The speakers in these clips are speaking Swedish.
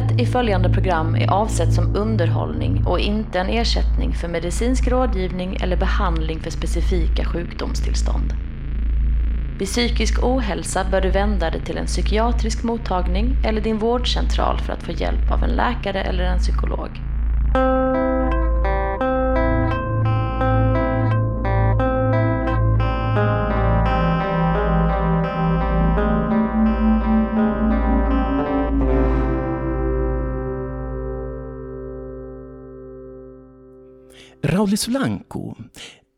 Innehållet i följande program är avsett som underhållning och inte en ersättning för medicinsk rådgivning eller behandling för specifika sjukdomstillstånd. Vid psykisk ohälsa bör du vända dig till en psykiatrisk mottagning eller din vårdcentral för att få hjälp av en läkare eller en psykolog. Rauli Solanko,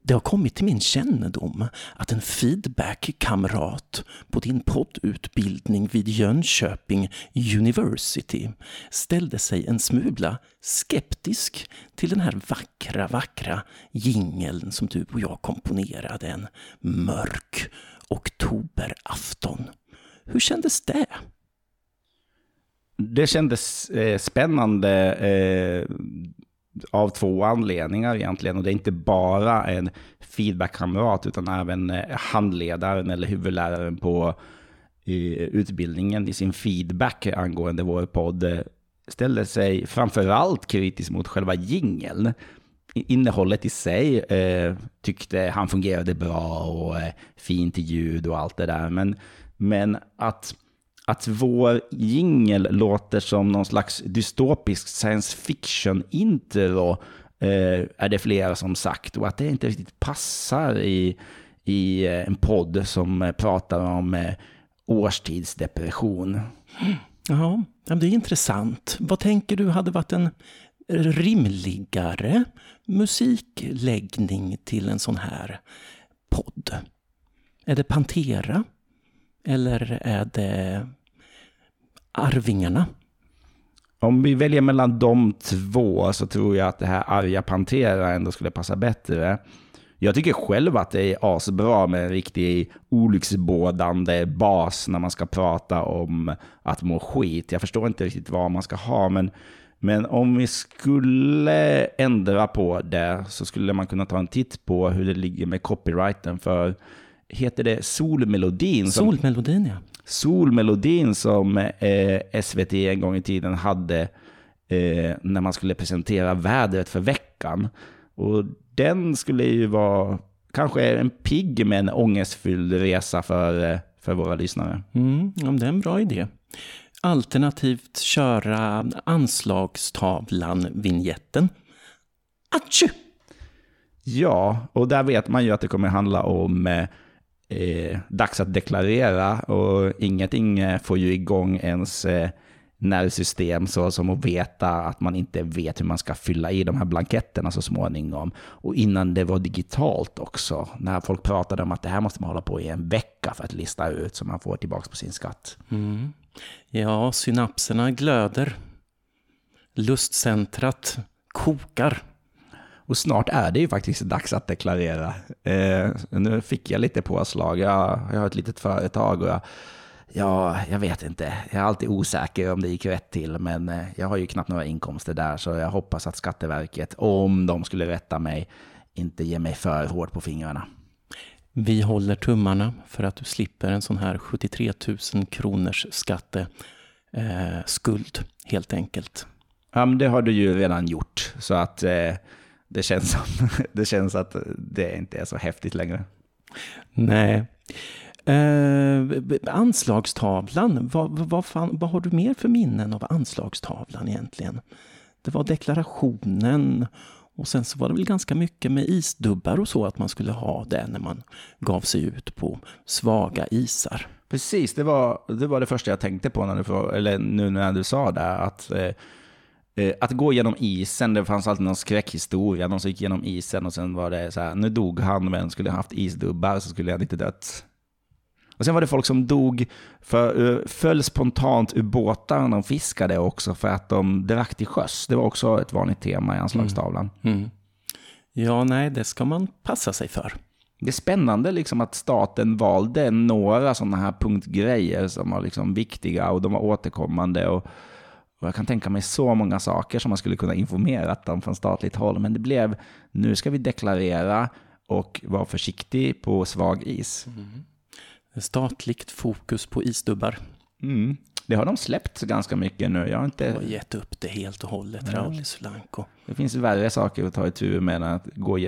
det har kommit till min kännedom att en feedbackkamrat på din poddutbildning vid Jönköping University ställde sig en smula skeptisk till den här vackra, vackra jingeln som du och jag komponerade en mörk oktoberafton. Hur kändes det? Det kändes eh, spännande. Eh, av två anledningar egentligen. Och det är inte bara en feedbackkamrat utan även eh, handledaren eller huvudläraren på eh, utbildningen i sin feedback angående vår podd eh, ställde sig framförallt kritisk mot själva jingeln. Innehållet i sig eh, tyckte han fungerade bra och eh, fint ljud och allt det där. Men, men att att vår jingel låter som någon slags dystopisk science fiction-intro eh, är det flera som sagt. Och att det inte riktigt passar i, i eh, en podd som eh, pratar om eh, årstidsdepression. Ja, det är intressant. Vad tänker du hade varit en rimligare musikläggning till en sån här podd? Är det Pantera? Eller är det Arvingarna? Om vi väljer mellan de två så tror jag att det här arga Pantera ändå skulle passa bättre. Jag tycker själv att det är asbra med en riktig olycksbådande bas när man ska prata om att må skit. Jag förstår inte riktigt vad man ska ha, men, men om vi skulle ändra på det så skulle man kunna ta en titt på hur det ligger med copyrighten för heter det Solmelodin? Solmelodin, ja. Solmelodin som eh, SVT en gång i tiden hade eh, när man skulle presentera vädret för veckan. Och den skulle ju vara kanske en pigg men ångestfylld resa för, eh, för våra lyssnare. Mm, ja, det är en bra idé. Alternativt köra anslagstavlan-vinjetten. Atchu! Ja, och där vet man ju att det kommer handla om eh, dags att deklarera och ingenting eh, får ju igång ens eh, nervsystem så som att veta att man inte vet hur man ska fylla i de här blanketterna så småningom. Och innan det var digitalt också, när folk pratade om att det här måste man hålla på i en vecka för att lista ut så man får tillbaka på sin skatt. Mm. Ja, synapserna glöder. Lustcentrat kokar. Och snart är det ju faktiskt dags att deklarera. Eh, nu fick jag lite påslag. Jag, jag har ett litet företag och jag, ja, jag vet inte. Jag är alltid osäker om det gick rätt till, men eh, jag har ju knappt några inkomster där, så jag hoppas att Skatteverket, om de skulle rätta mig, inte ger mig för hårt på fingrarna. Vi håller tummarna för att du slipper en sån här 73 000 kronors skatteskuld, eh, helt enkelt. Ja, men det har du ju redan gjort, så att eh, det känns, som, det känns att det inte är så häftigt längre. Nej. Eh, anslagstavlan, vad, vad, fan, vad har du mer för minnen av anslagstavlan egentligen? Det var deklarationen och sen så var det väl ganska mycket med isdubbar och så att man skulle ha det när man gav sig ut på svaga isar. Precis, det var det, var det första jag tänkte på när du, eller nu när du sa det. Att eh, att gå genom isen, det fanns alltid någon skräckhistoria. Någon som gick genom isen och sen var det så här, nu dog han, men skulle han haft isdubbar så skulle han inte dött. Och sen var det folk som dog, för, eh, föll spontant ur båtar när de fiskade också för att de drack till sjöss. Det var också ett vanligt tema i anslagstavlan. Mm. Mm. Ja, nej, det ska man passa sig för. Det är spännande liksom att staten valde några sådana här punktgrejer som var liksom viktiga och de var återkommande. Och och jag kan tänka mig så många saker som man skulle kunna informera om från statligt håll. Men det blev, nu ska vi deklarera och vara försiktig på svag is. Mm. Statligt fokus på isdubbar. Mm. det har de släppt ganska mycket nu. Jag har inte... Jag har gett upp det helt och hållet, Ja. Rauli Solanko. Det finns värre saker att ta itu med än att gå,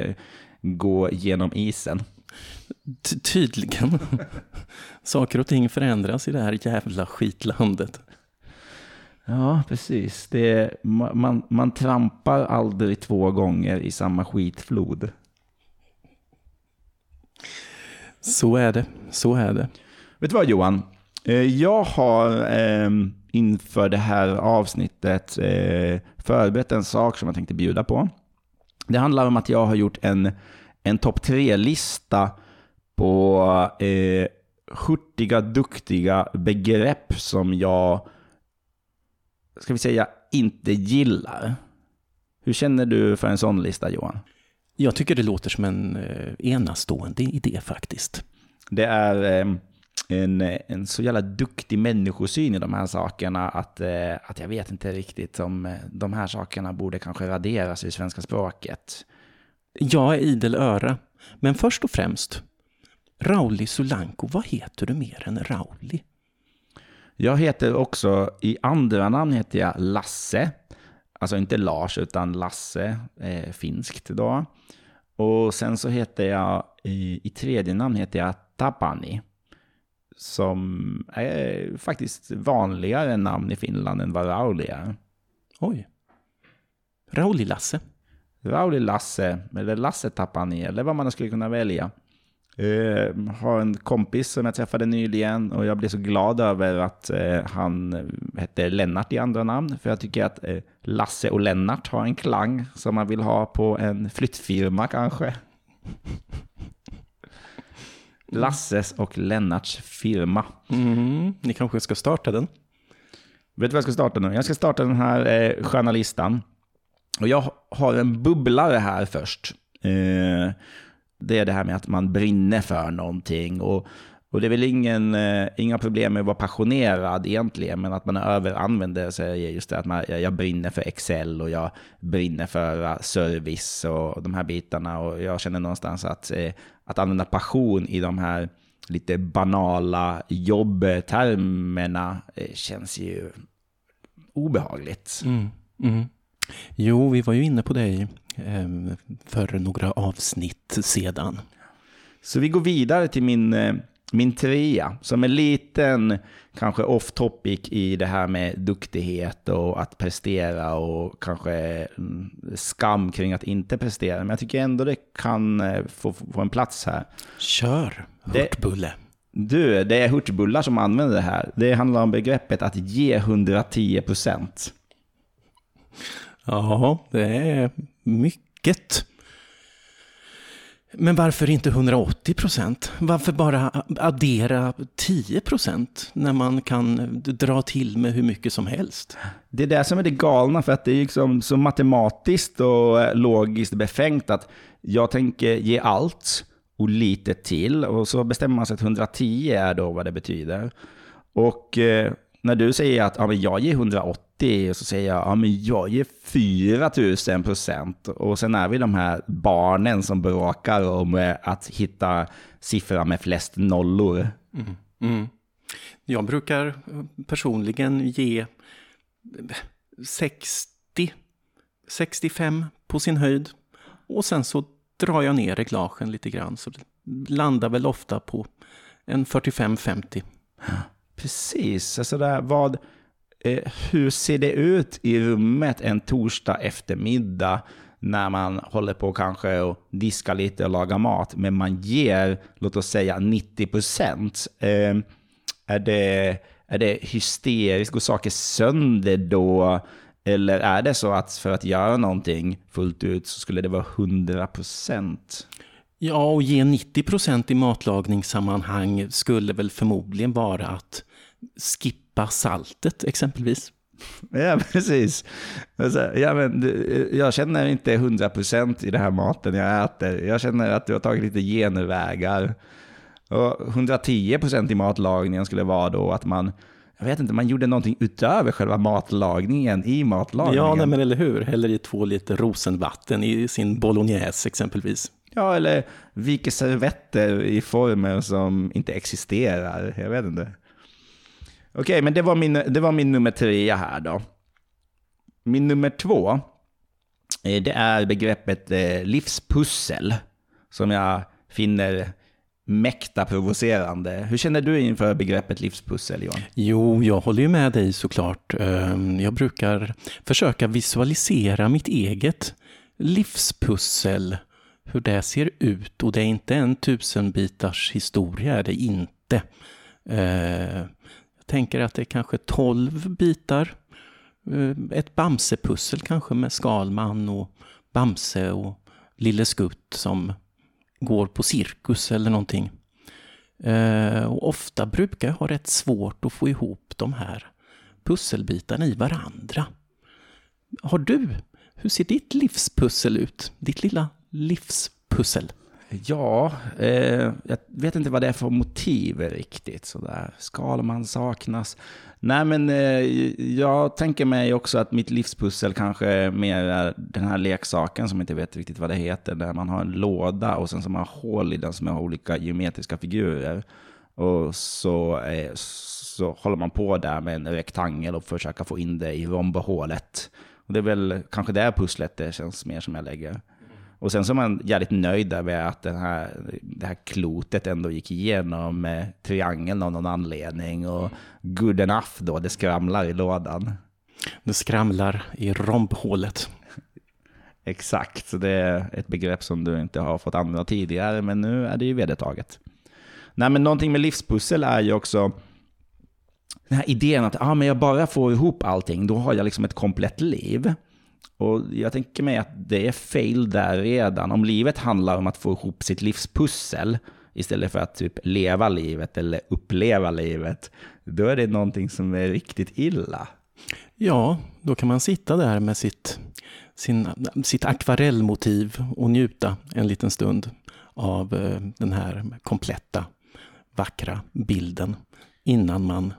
gå genom isen. Ty- Tydligen. Saker och ting förändras i det här jävla skitlandet. Ja, precis. Det, ma- man, man trampar aldrig två gånger i samma skitflod. Så är det, så är det. Vet du vad Johan? Eh, Jag har eh, inför det här avsnittet eh, förberett en sak som jag tänkte bjuda på. Det handlar om att jag har gjort en, en topp tre-lista på eh, hurtiga, duktiga begrepp som jag, ska vi säga, inte gillar. Hur känner du för en sån lista Johan? Jag tycker det låter som en eh, enastående idé faktiskt. Det är eh, en, en så jävla duktig människosyn i de här sakerna att, eh, att jag vet inte riktigt om eh, de här sakerna borde kanske raderas i svenska språket. Jag är idel öra. Men först och främst, Rauli Solanko, vad heter du mer än Rauli? Jag heter också, i andra namn heter jag Lasse. Alltså inte Lars utan Lasse, eh, finskt då. Och sen så heter jag, i, i tredje namn heter jag Tapani. Som är faktiskt vanligare namn i Finland än vad Rauli är. Oj. Rauli Lasse. Rauli Lasse, eller Lasse Tapani, eller vad man skulle kunna välja. Eh, har en kompis som jag träffade nyligen och jag blev så glad över att eh, han hette Lennart i andra namn. För jag tycker att eh, Lasse och Lennart har en klang som man vill ha på en flyttfirma kanske. Lasses och Lennarts firma. Mm, ni kanske ska starta den? Vet du vad jag ska starta nu? Jag ska starta den här eh, sköna listan. Och jag har en bubblare här först. Eh, det är det här med att man brinner för någonting. Och, och det är väl ingen, eh, inga problem med att vara passionerad egentligen, men att man överanvänder sig just det att man, jag, jag brinner för Excel och jag brinner för eh, service och de här bitarna. Och jag känner någonstans att, eh, att använda passion i de här lite banala jobbtermerna eh, känns ju obehagligt. Mm, mm. Jo, vi var ju inne på det i för några avsnitt sedan. Så vi går vidare till min, eh, min trea, som är liten, kanske off topic i det här med duktighet och att prestera och kanske mm, skam kring att inte prestera. Men jag tycker ändå det kan eh, få, få en plats här. Kör, Det- Hurtbulle. Du, det är hurtbullar som använder det här. Det handlar om begreppet att ge 110 procent. Ja, det är mycket. Men varför inte 180 procent? Varför bara addera 10 procent när man kan dra till med hur mycket som helst? Det är det som är det galna, för att det är liksom så matematiskt och eh, logiskt befängt att jag tänker ge allt och lite till och så bestämmer man sig att 110 är då vad det betyder. Och eh, när du säger att ja, men jag ger 180 och så säger jag ja, men jag ger 4000 procent och sen är vi de här barnen som bråkar om eh, att hitta siffran med flest nollor. Mm. Jag brukar personligen ge 60, 65 på sin höjd. Och sen så drar jag ner reglagen lite grann. Så det landar väl ofta på en 45-50. Precis, alltså där, vad, eh, hur ser det ut i rummet en torsdag eftermiddag när man håller på kanske och diska lite och laga mat, men man ger, låt oss säga 90 procent. Eh, är, det, är det hysteriskt? Går saker sönder då? Eller är det så att för att göra någonting fullt ut så skulle det vara 100 procent? Ja, och ge 90 procent i matlagningssammanhang skulle väl förmodligen vara att skippa saltet exempelvis. Ja, precis. Ja, men, jag känner inte 100% i den här maten jag äter. Jag känner att du har tagit lite genvägar. Och 110% i matlagningen skulle vara då att man, jag vet inte, man gjorde någonting utöver själva matlagningen i matlagningen. Ja, nej, men eller hur? Häller i två liter rosenvatten i sin bolognese exempelvis. Ja, eller viker servetter i former som inte existerar. Jag vet inte. Okej, men det var, min, det var min nummer tre här då. Min nummer två, eh, det är begreppet eh, livspussel. Som jag finner mäkta provocerande. Hur känner du inför begreppet livspussel, Johan? Jo, jag håller ju med dig såklart. Ehm, jag brukar försöka visualisera mitt eget livspussel, hur det ser ut. Och det är inte en tusenbitars historia, det inte. Eh, jag tänker att det är kanske tolv bitar. Eh, ett Bamsepussel kanske med Skalman och Bamse och Lille Skutt som går på cirkus eller någonting. Eh, och ofta brukar jag ha rätt svårt att få ihop de här pusselbitarna i varandra. Har du, hur ser ditt livspussel ut? Ditt lilla livspussel? Ja, eh, jag vet inte vad det är för motiv riktigt. Sådär. Skalman saknas. Nej, men eh, jag tänker mig också att mitt livspussel kanske mer är den här leksaken som jag inte vet riktigt vad det heter. Där man har en låda och sen så har man hål i den som har olika geometriska figurer. Och så, eh, så håller man på där med en rektangel och försöker få in det i rombohålet. Och det är väl kanske det pusslet det känns mer som jag lägger. Och sen så är man jävligt nöjd över att den här, det här klotet ändå gick igenom eh, triangeln av någon anledning. Och good enough då, det skramlar i lådan. Det skramlar i rombhålet. Exakt, så det är ett begrepp som du inte har fått använda tidigare, men nu är det ju vedertaget. Nej, men någonting med livspussel är ju också den här idén att ah, men jag bara får ihop allting, då har jag liksom ett komplett liv. Och jag tänker mig att det är fail där redan. Om livet handlar om att få ihop sitt livspussel istället för att typ leva livet eller uppleva livet, då är det någonting som är riktigt illa. Ja, då kan man sitta där med sitt, sin, sitt akvarellmotiv och njuta en liten stund av eh, den här kompletta, vackra bilden innan man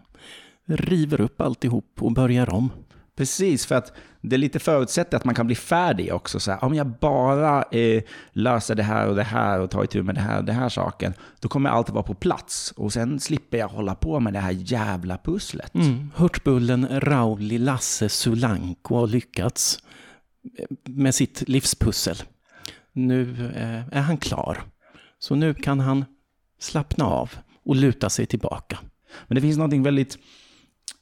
river upp alltihop och börjar om. Precis, för att det lite förutsätter att man kan bli färdig också. Så här, om jag bara eh, löser det här och det här och tar itu med det här och det här saken, då kommer allt vara på plats. Och sen slipper jag hålla på med det här jävla pusslet. Mm. Hurtbullen Rauli Lasse Sulanko har lyckats eh, med sitt livspussel. Nu eh, är han klar. Så nu kan han slappna av och luta sig tillbaka. Men det finns någonting väldigt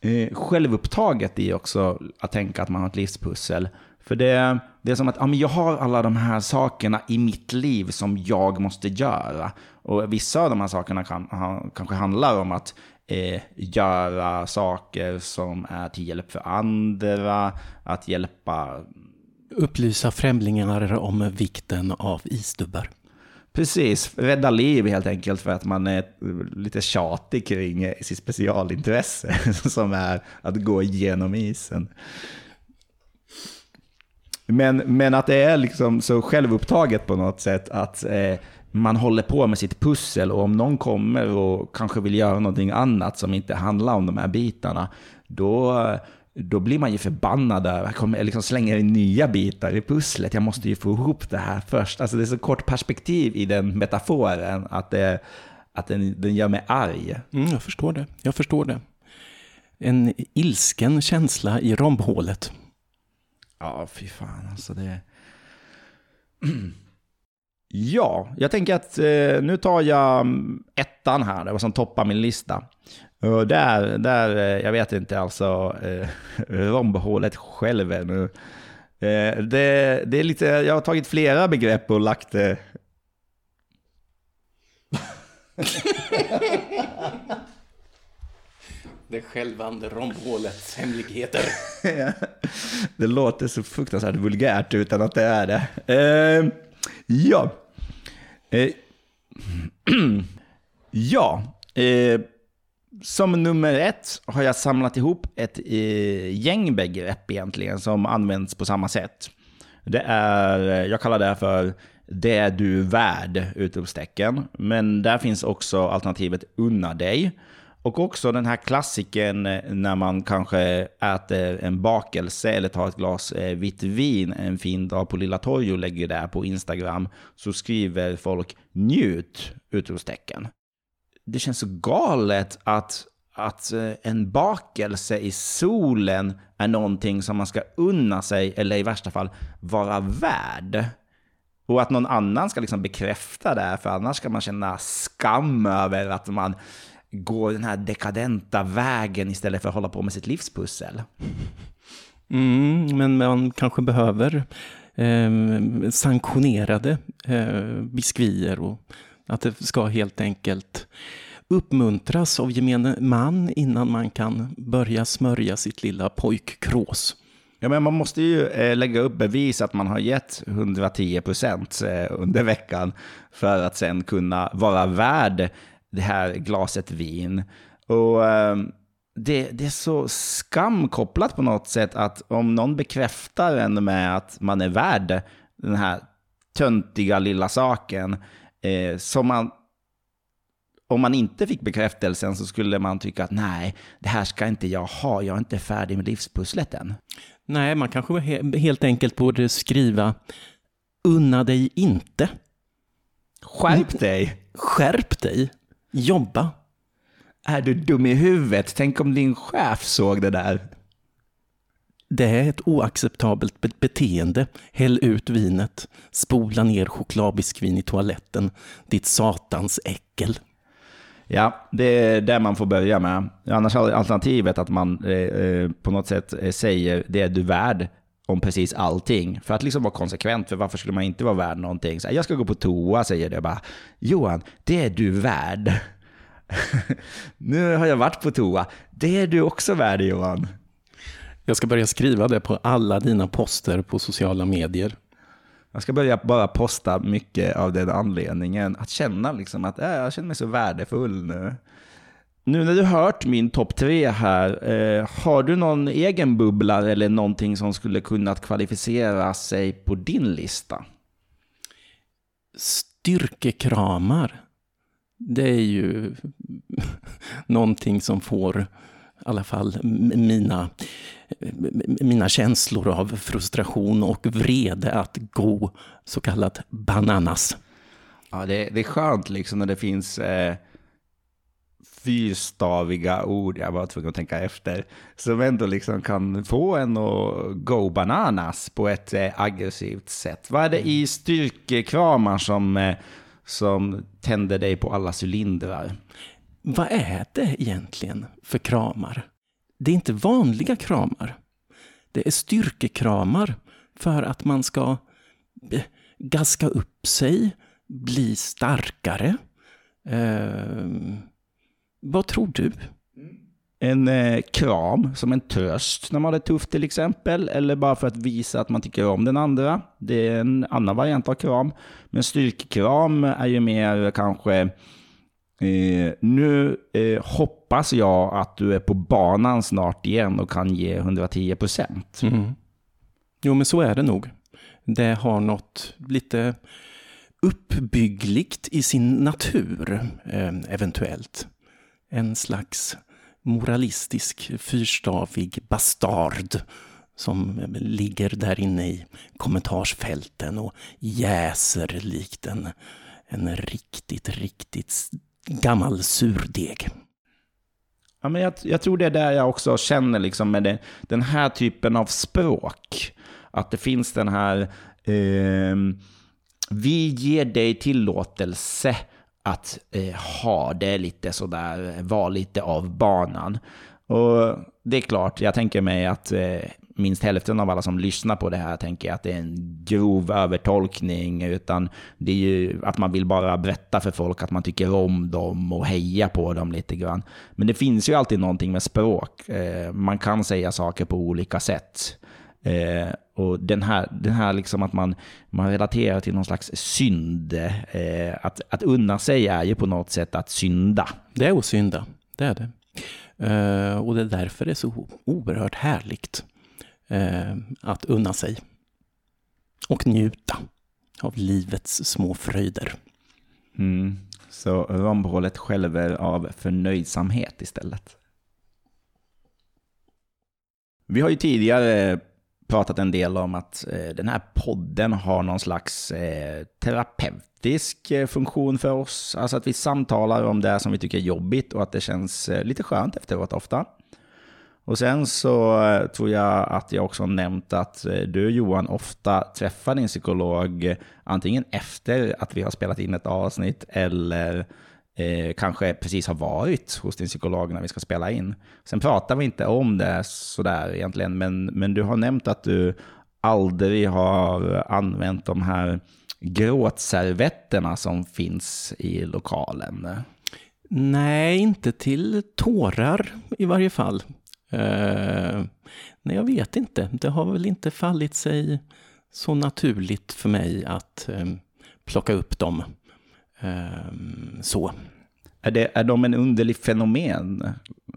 eh, självupptaget i också att tänka att man har ett livspussel. För det, det är som att ja, men jag har alla de här sakerna i mitt liv som jag måste göra. Och vissa av de här sakerna kan, ha, kanske handlar om att eh, göra saker som är till hjälp för andra, att hjälpa... Upplysa främlingar om vikten av isdubbar. Precis, rädda liv helt enkelt för att man är lite tjatig kring sitt specialintresse som är att gå igenom isen. Men, men att det är liksom så självupptaget på något sätt att eh, man håller på med sitt pussel och om någon kommer och kanske vill göra någonting annat som inte handlar om de här bitarna, då då blir man ju förbannad där. Jag kommer, liksom slänger in nya bitar i pusslet. Jag måste ju få ihop det här först. Alltså det är så kort perspektiv i den metaforen att, det, att den, den gör mig arg. Mm, jag förstår det. Jag förstår det. En ilsken känsla i rombhålet. Ja, fy fan alltså det... Ja, jag tänker att eh, nu tar jag ettan här, det var som toppar min lista. Och där, där, eh, jag vet inte alltså, eh, rombhålet själv ännu. Eh, det, det är lite, jag har tagit flera begrepp och lagt det... det självande rombhålets hemligheter. det låter så fruktansvärt vulgärt utan att det är det. Eh, ja. Eh, ja. Eh, som nummer ett har jag samlat ihop ett eh, gäng begrepp egentligen som används på samma sätt. Det är, eh, jag kallar det för det är du värd! Utropstecken. Men där finns också alternativet unna dig. Och också den här klassiken eh, när man kanske äter en bakelse eller tar ett glas vitt vin en fin dag på Lilla Torg och lägger det på Instagram. Så skriver folk njut! Utropstecken det känns så galet att, att eh, en bakelse i solen är någonting som man ska unna sig, eller i värsta fall vara värd. Och att någon annan ska liksom bekräfta det, för annars ska man känna skam över att man går den här dekadenta vägen istället för att hålla på med sitt livspussel. Mm, men man kanske behöver eh, sanktionerade eh, biskvier och att det ska helt enkelt uppmuntras av gemene man innan man kan börja smörja sitt lilla pojkkrås. Ja, men man måste ju eh, lägga upp bevis att man har gett 110 procent eh, under veckan för att sen kunna vara värd det här glaset vin. Och eh, det, det, är så skamkopplat på något sätt att om någon bekräftar en med att man är värd den här töntiga lilla saken eh, som man om man inte fick bekräftelsen så skulle man tycka att nej, det här ska inte jag ha, jag är inte färdig med livspusslet än. Nej, man kanske helt enkelt borde skriva unna dig inte. Skärp dig! Skärp dig! Jobba! Är du dum i huvudet? Tänk om din chef såg det där. Det är ett oacceptabelt be beteende. Häll ut vinet. Spola ner chokladbiskvin i toaletten. Ditt satans äckel. Ja, det är där man får börja med. Annars är alternativet att man eh, eh på något sätt eh, säger det är du värd om precis allting. För att liksom vara konsekvent, för varför skulle man inte vara värd någonting? Så jag ska gå på toa, säger det bara. Johan, det är du värd. nu har jag varit på toa. Det är du också värd, Johan. Jag ska börja skriva det på alla dina poster på sociala medier. Jag ska börja bara posta mycket av den anledningen. Att känna liksom att äh, jag känner mig så värdefull nu. Nu när du hört min topp tre här, eh, har du någon egen bubbla eller någonting som skulle kunnat kvalificera sig på din lista? Styrkekramar. Det är ju någonting som får alla fall mina mina känslor av frustration och vrede att gå så kallat bananas. Ja, det, det är skönt liksom när det finns eh, fyrstaviga ord, jag var tvungen att tänka efter, som ändå liksom kan få en att go bananas på ett eh, aggressivt sätt. Vad är det i styrkekramar som, eh, som tänder dig på alla cylindrar? Vad är det egentligen för kramar? det är inte vanliga kramar. Det är styrkekramar för att man ska eh, gaska upp sig, bli starkare. Eh, vad tror du? En eh, kram som en tröst när man har det tufft till exempel, eller bara för att visa att man tycker om den andra. Det är en annan variant av kram. Men styrkekram är ju mer kanske Eh, nu eh, hoppas jag att du är på banan snart igen och kan ge 110 procent. Mm. Jo, men så är det nog. Det har något lite uppbyggligt i sin natur, eh, eventuellt. En slags moralistisk fyrstavig bastard som ligger där inne i kommentarsfälten och jäser likt en, en riktigt, riktigt gammal surdeg. Ja, men jag, jag, tror det är där jag också känner liksom med det, den här typen av språk. Att det finns den här, eh, vi ger dig tillåtelse att eh, ha det lite sådär, vara lite av banan. Och det är klart, jag tänker mig att eh, minst hälften av alla som lyssnar på det här tänker att det är en grov övertolkning, utan det är ju att man vill bara berätta för folk att man tycker om dem och heja på dem lite grann. Men det finns ju alltid någonting med språk. Eh, man kan säga saker på olika sätt. Eh, och den här, den här liksom att man, man relaterar till någon slags synd. Eh, att, att unna sig är ju på något sätt att synda. Det är att synda, det är det. Eh, och det är därför det är så oerhört härligt eh, att unna sig. Och njuta av livets små fröjder. Mm. Så romhålet skälver av förnöjsamhet istället. Vi har ju tidigare pratat en del om att eh, den här podden har någon slags eh, terapeutisk eh, funktion för oss. Alltså att vi samtalar om det som vi tycker är jobbigt och att det känns lite skönt efteråt ofta. Och sen så eh, tror jag att jag också nämnt att eh, du Johan ofta träffar din psykolog antingen efter att vi har spelat in ett avsnitt eller eh, kanske precis har varit hos din psykolog när vi ska spela in. Sen pratar vi inte om det sådär egentligen, men, men du har nämnt att du aldrig har använt de här gråtservetterna som finns i lokalen. Nej, inte till tårar i varje fall. Uh, nej, jag vet inte. Det har väl inte fallit sig så naturligt för mig att um, plocka upp dem. Um, så. Är, det, är de en underlig fenomen?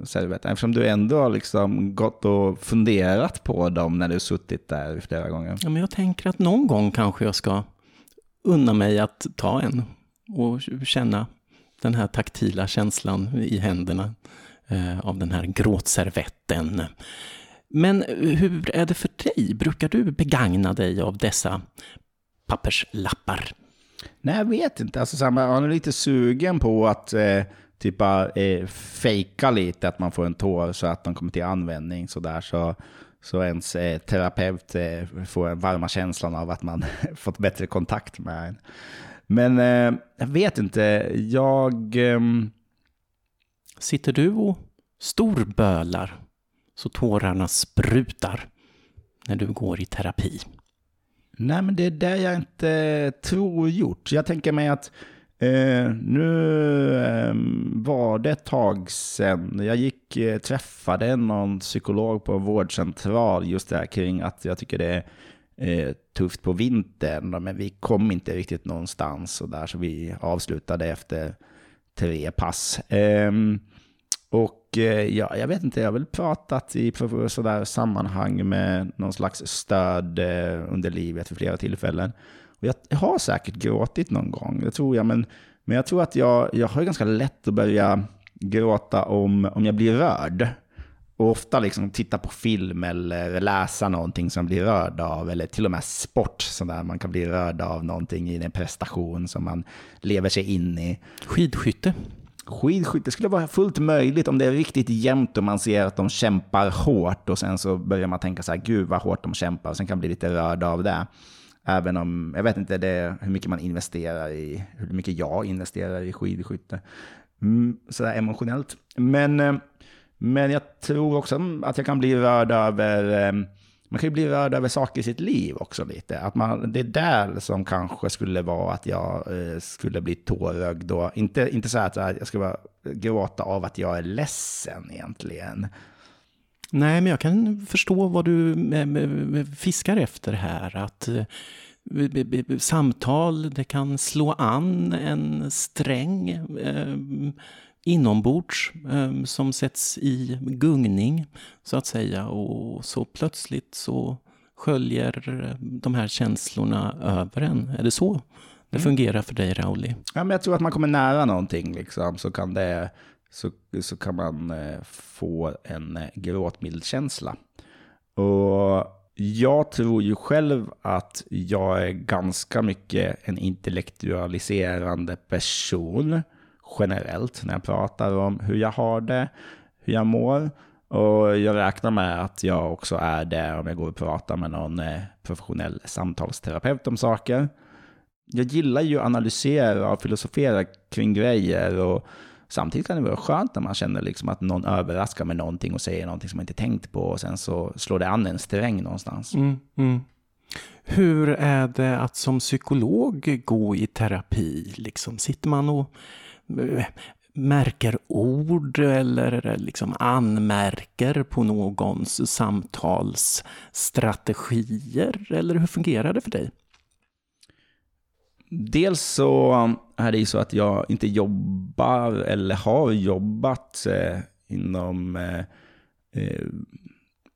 Eftersom du ändå har liksom gått och funderat på dem när du suttit där flera gånger. Ja, men jag tänker att någon gång kanske jag ska unna mig att ta en och känna den här taktila känslan i händerna eh, Eh, av den här gråtservetten. Men hur är det för dig? Brukar du begagna dig av dessa papperslappar? Nej, jag vet inte. Alltså, man är lite sugen på att eh, typ eh, fejka lite att man får en tår så att de kommer till användning. Så, där, så, så ens eh, terapeut eh, får den varma känslan av att man fått bättre kontakt med en. Men eh, jag vet inte. Jag... Ehm, Sitter du och storbölar så tårarna sprutar när du går i terapi? Nej, men det är det jag inte tror gjort. Jag tänker mig att eh, nu eh, var det ett tag sedan jag gick, eh, träffade någon psykolog på en vårdcentral just där kring att jag tycker det är eh, tufft på vintern, men vi kom inte riktigt någonstans och där så vi avslutade efter tre pass. Ehm, och eh, ja, jag vet inte, jag har väl pratat i sådär sammanhang med någon slags stöd eh, under livet vid flera tillfällen. Och jag har säkert gråtit någon gång, det tror jag. Men, men jag tror att jag, jag har ganska lätt att börja gråta om, om jag blir rörd. Och ofta liksom titta på film eller läsa någonting som blir rörd av. Eller till och med sport, så där man kan bli rörd av någonting i en prestation som man lever sig in i. Skidskytte? Skidskytte skulle vara fullt möjligt om det är riktigt jämnt och man ser att de kämpar hårt och sen så börjar man tänka så här, gud vad hårt de kämpar och sen kan man bli lite rörd av det. Även om, jag vet inte det, hur mycket man investerar i, hur mycket jag investerar i skidskytte. Mm, sådär emotionellt. Men, eh, men jag tror också att jag kan bli rörd över ehm, man kan ju bli rörd över saker i sitt liv också lite. Att man, det är där som kanske skulle vara att jag eh, skulle bli tårögd. Och inte, inte så att jag skulle gråta av att jag är ledsen egentligen. Nej, men jag kan förstå vad du eh, eh, fiskar efter här. Att samtal, det kan slå an en sträng inombords eh, som sätts i gungning så att säga och så plötsligt så sköljer eh, de här känslorna över en. Är det så det mm. fungerar för dig Rauli? Ja, men jag tror att man kommer nära någonting liksom, så kan, det, så, så kan man eh, få en eh, gråtmildkänsla. Och jag tror ju själv att jag är ganska mycket en intellektualiserande person generellt när jag pratar om hur jag har det, hur jag mår. Och jag räknar med att jag också är det om jag går och pratar med någon eh, professionell samtalsterapeut om saker. Jag gillar ju att analysera och filosofera kring grejer och samtidigt kan det vara skönt när man känner liksom att någon överraskar med någonting och säger någonting som man inte tänkt på och sen så slår det an en sträng någonstans. Mm, mm. Hur är det att som psykolog gå i terapi? Liksom, sitter man och märker ord eller liksom anmärker på någons samtalsstrategier? Eller hur fungerar det för dig? Dels så um, är det ju så att jag inte jobbar eller har jobbat eh, inom eh, eh,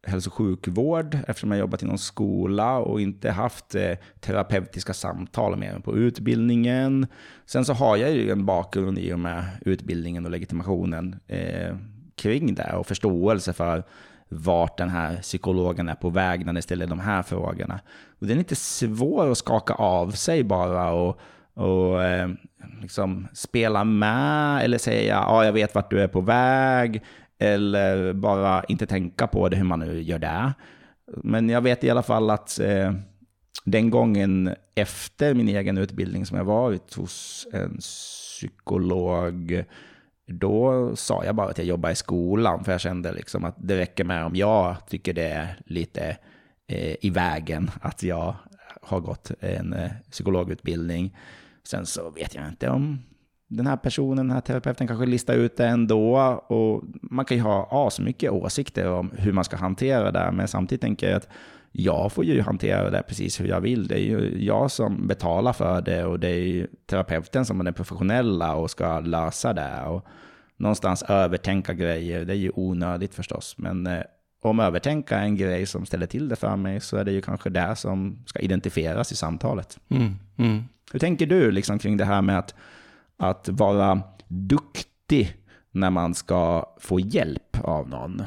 hälso och sjukvård eftersom jag jobbat inom skola och inte haft eh, terapeutiska samtal med på utbildningen. Sen så har jag ju en bakgrund i och med utbildningen och legitimationen eh, kring det och förståelse för vart den här psykologen är på väg när den ställer de här frågorna. Och den är inte svår att skaka av sig bara och, och eh, liksom spela med eller säga ja, jag vet vart du är på väg eller bara inte tänka på det hur man nu gör det. Men jag vet i alla fall att eh, den gången efter min egen utbildning som jag varit hos en psykolog, då sa jag bara att jag jobbar i skolan, för jag kände liksom att det räcker med om jag tycker det är lite eh, i vägen att jag har gått en eh, psykologutbildning. Sen så vet jag inte om den här personen, den här terapeuten kanske listar ut det ändå. Och man kan ju ha asmycket åsikter om hur man ska hantera det, men samtidigt tänker jag att jag får ju hantera det precis hur jag vill. Det är ju jag som betalar för det och det är ju terapeuten som är den professionella och ska lösa det. Och någonstans övertänka grejer, det är ju onödigt förstås. Men eh, om övertänka är en grej som ställer till det för mig så är det ju kanske det som ska identifieras i samtalet. Mm, mm. Hur tänker du liksom kring det här med att, att vara duktig när man ska få hjälp av någon?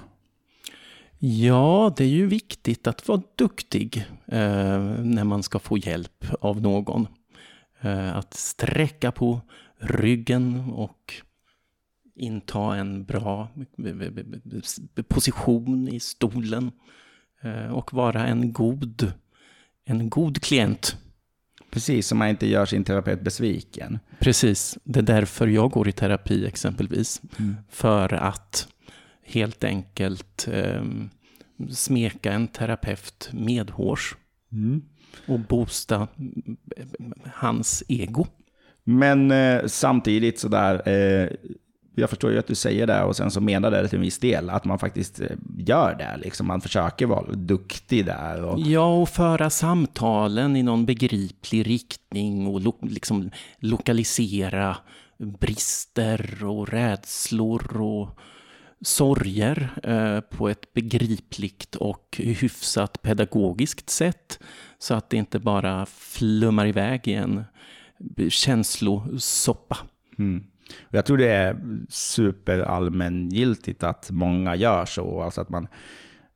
Ja, det är ju viktigt att vara duktig eh, när man ska få hjälp av någon. Eh, att sträcka på ryggen och inta en bra eh, eh, eh, position i stolen eh, och vara en god, en god klient. Precis, så man inte gör sin terapeut besviken. Precis, det är därför jag går i terapi exempelvis. Mm. För att helt enkelt eh, smeka en terapeut medhårs. Mm. Och boosta hans ego. Men eh, samtidigt sådär, eh, jag förstår ju att du säger det och sen så menar det till en viss del, att man faktiskt eh, gör det. Liksom. Man försöker vara duktig där. Och... Ja, och föra samtalen i någon begriplig riktning och lo liksom lokalisera brister och rädslor och sorger eh, på ett begripligt och hyfsat pedagogiskt sätt. Så att det inte bara flummar iväg i en känslosoppa. Mm. Jag tror det är superallmängiltigt att många gör så. Alltså att man,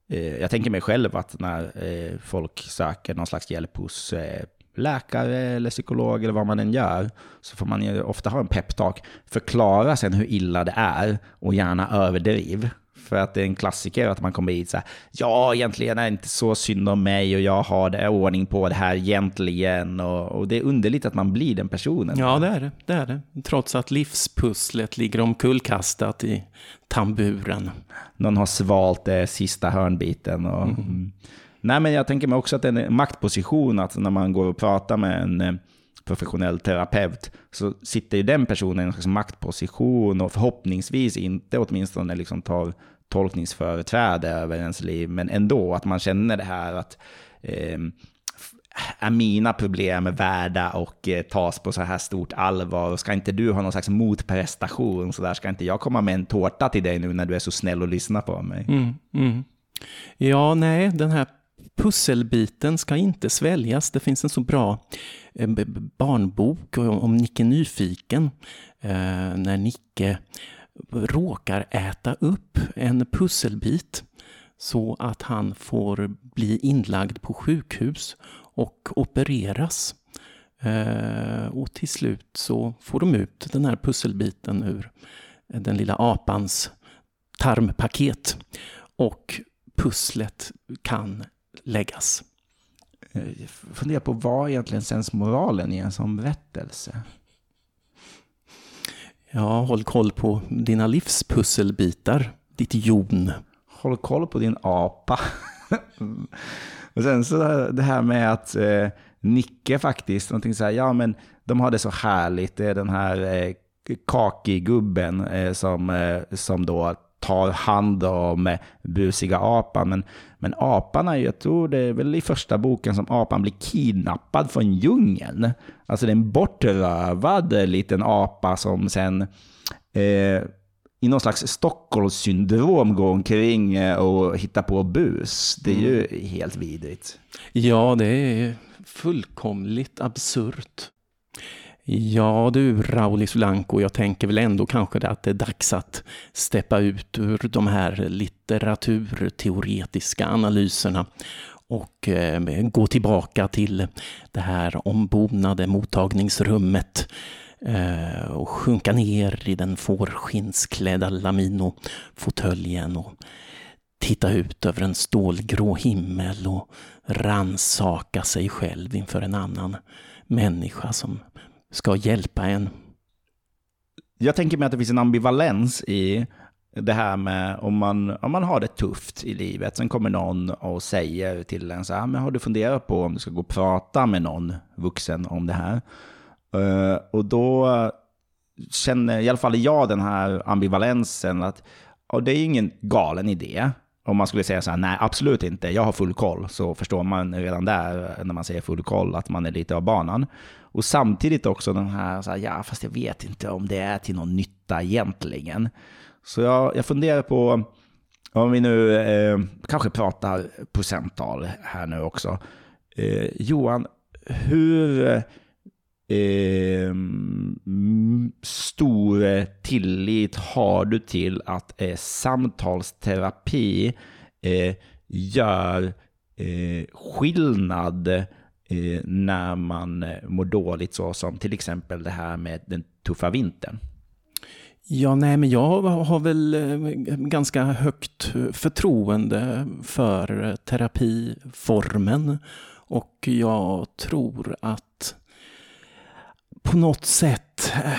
eh, jag tänker mig själv att när eh, folk söker någon slags hjälp hos eh, läkare eller psykolog eller vad man än gör, så får man ju ofta ha en peptalk. Förklara sen hur illa det är och gärna överdriv. För att det är en klassiker att man kommer hit så här, ja egentligen är det inte så synd om mig och jag har det ordning på det här egentligen. Och, och det är underligt att man blir den personen. Ja, det är det. det är det. Trots att livspusslet ligger omkullkastat i tamburen. Någon har svalt det sista hörnbiten. Och, mm. Mm. Nej, men jag tänker mig också att det är en maktposition att när man går och pratar med en eh, professionell terapeut så sitter ju den personen i en slags maktposition och förhoppningsvis inte åtminstone liksom tar tolkningsföreträde över ens liv, men ändå att man känner det här att eh, är mina problem värda och eh, tas på så här stort allvar? Och ska inte du ha någon slags motprestation? Så där ska inte jag komma med en tårta till dig nu när du är så snäll och lyssnar på mig? Mm, mm. Ja, nej, den här pusselbiten ska inte sväljas. Det finns en så bra eh, barnbok om Nicke Nyfiken, eh, när Nicke råkar äta upp en pusselbit så att han får bli inlagd på sjukhus och opereras. Eh, och till slut så får de ut den här pusselbiten ur den lilla apans tarmpaket. Och pusslet kan läggas. Eh, Jag funderar på vad egentligen sensmoralen i en sån berättelse? Ja, håll koll på dina livspusselbitar, ditt jon. Håll koll på din apa. och sen så det här med att eh, Nicke faktiskt, någonting så här, ja men de har det så härligt, det är den här eh, kakigubben eh, som, eh, som då tar hand om busiga apan. Men, men apan, jag tror det är väl i första boken som apan blir kidnappad från djungeln. Alltså det är en bortrövad liten apa som sen eh, i någon slags Stockholmssyndrom går omkring eh, och hittar på bus. Det är ju mm. helt vidrigt. Ja, det är fullkomligt absurt. Ja du Rauli Solanko, jag tänker väl ändå kanske att det är dags att steppa ut ur de här litteraturteoretiska analyserna och eh, gå tillbaka till det här ombonade mottagningsrummet eh, och sjunka ner i den fårskinnsklädda Lamino-fåtöljen och titta ut över en stålgrå himmel och ransaka sig själv inför en annan människa som ska hjälpa en. Jag tänker mig att det finns en ambivalens i det här med om man, om man har det tufft i livet, sen kommer någon och säger till en så här, men har du funderat på om du ska gå och prata med någon vuxen om det här? Eh, och då känner i alla fall jag den här ambivalensen att och det är ingen galen idé. Om man skulle säga så här, nej absolut inte, jag har full koll, så förstår man redan där när man säger full koll att man är lite av banan. Och samtidigt också den här, så här ja fast jag vet inte om det är till någon nytta egentligen. Så jag, jag funderar på, om vi nu eh, kanske pratar procenttal här nu också. Eh, Johan, hur Ehm, mm, eh, stor tillit har du till att eh, samtalsterapi eh, gör eh, skillnad eh, när man eh, mår dåligt, så som till exempel det här med den tuffa vintern? Ja, nej, men jag har väl eh, ganska högt förtroende för terapiformen och jag tror att på något sätt, eh,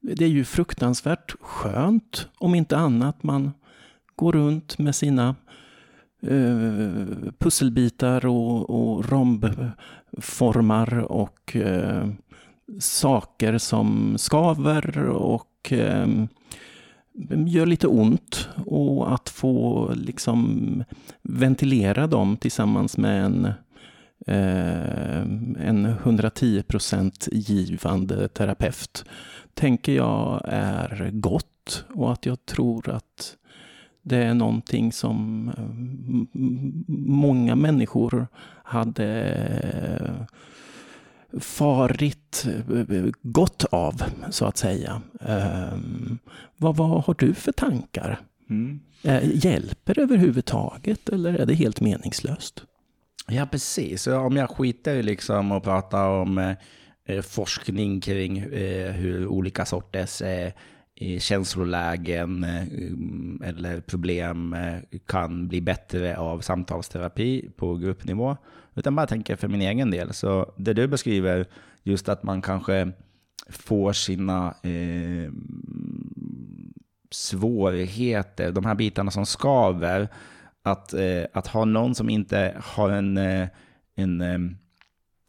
det är ju fruktansvärt skönt om inte annat man går runt med sina uh, pusselbitar och, och rombformar och uh, saker som skaver och och gör lite ont. Och att få liksom ventilera dem tillsammans med en, eh, en 110% givande terapeut tänker jag är gott och att jag tror att det är någonting som många människor hade farit eh, gott av, så att säga. Um, vad, vad har du för tankar? Mm. Uh, hjälper det överhuvudtaget eller är det helt meningslöst? Ja, precis. Om jag skiter liksom att prata om eh, eh, forskning kring eh, hur olika sorters eh, känslolägen eh, eller problem eh, kan bli bättre av samtalsterapi på gruppnivå utan bara tänker för min egen del. Så det du beskriver, just att man kanske får sina eh, svårigheter, de här bitarna som skaver, att, eh, att ha någon som inte har en, eh, en eh,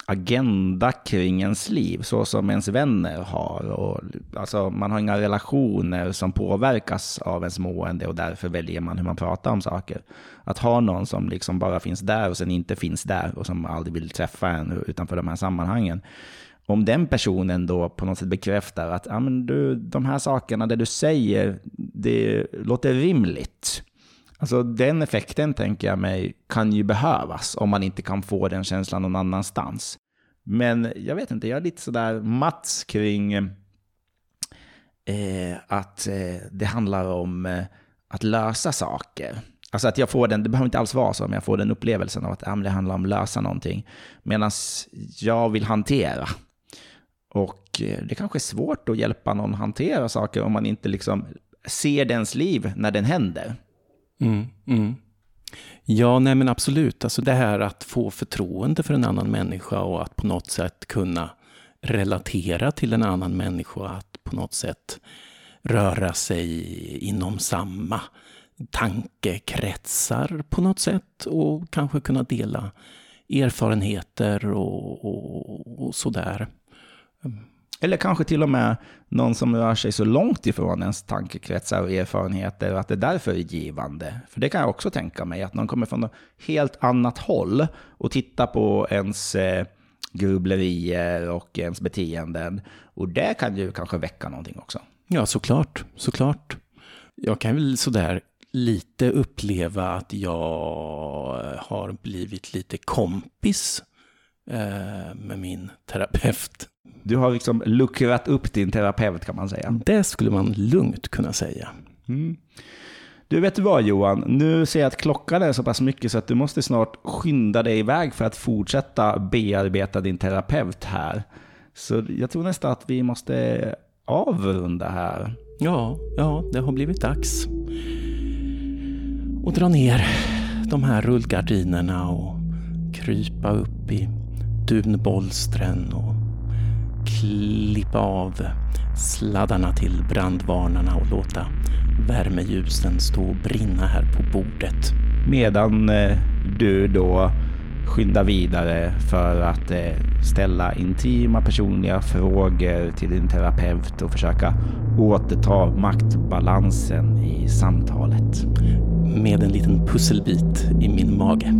agenda kring ens liv, så som ens vänner har. Och, alltså, man har inga relationer som påverkas av ens mående och därför väljer man hur man pratar om saker. Att ha någon som liksom bara finns där och sen inte finns där och som aldrig vill träffa en utanför de här sammanhangen. Om den personen då på något sätt bekräftar att ah, men du, de här sakerna, det du säger, det låter rimligt. Alltså den effekten tänker jag mig kan ju behövas om man inte kan få den känslan någon annanstans. Men jag vet inte, jag är lite sådär mats kring eh, att eh, det handlar om eh, att lösa saker. Alltså att jag får den, det behöver inte alls vara så, men jag får den upplevelsen av att ja, det handlar om att lösa någonting. Medan jag vill hantera. Och eh, det kanske är svårt att hjälpa någon hantera saker om man inte liksom ser dens liv när den händer. Mm, mm. Ja, nej men absolut. Alltså det här att få förtroende för en annan människa och att på något sätt kunna relatera till en annan människa. Att på något sätt röra sig inom samma tankekretsar på något sätt och kanske kunna dela erfarenheter och, och, och sådär. Mm. Eller kanske till och med någon som rör sig så långt ifrån ens tankekretsar och erfarenheter och att det därför är givande. För det kan jag också tänka mig, att någon kommer från ett helt annat håll och tittar på ens eh, grubblerier och ens beteenden. Och det kan ju kanske väcka någonting också. Ja, såklart. såklart. Jag kan väl sådär lite uppleva att jag har blivit lite kompis eh, med min terapeut. Du har liksom luckrat upp din terapeut kan man säga. Det skulle man lugnt kunna säga. Mm. Du vet vad Johan, nu ser jag att klockan är så pass mycket så att du måste snart skynda dig iväg för att fortsätta bearbeta din terapeut här. Så jag tror nästan att vi måste avrunda här. Ja, ja, det har blivit dags. Och dra ner de här rullgardinerna och krypa upp i dunbolstren och klippa av sladdarna till brandvarnarna och låta värmeljusen stå och brinna här på bordet. Medan eh, du då skyndar vidare för att eh, ställa intima personliga frågor till din terapeut och försöka återta maktbalansen i samtalet. Med en liten pusselbit i min mage.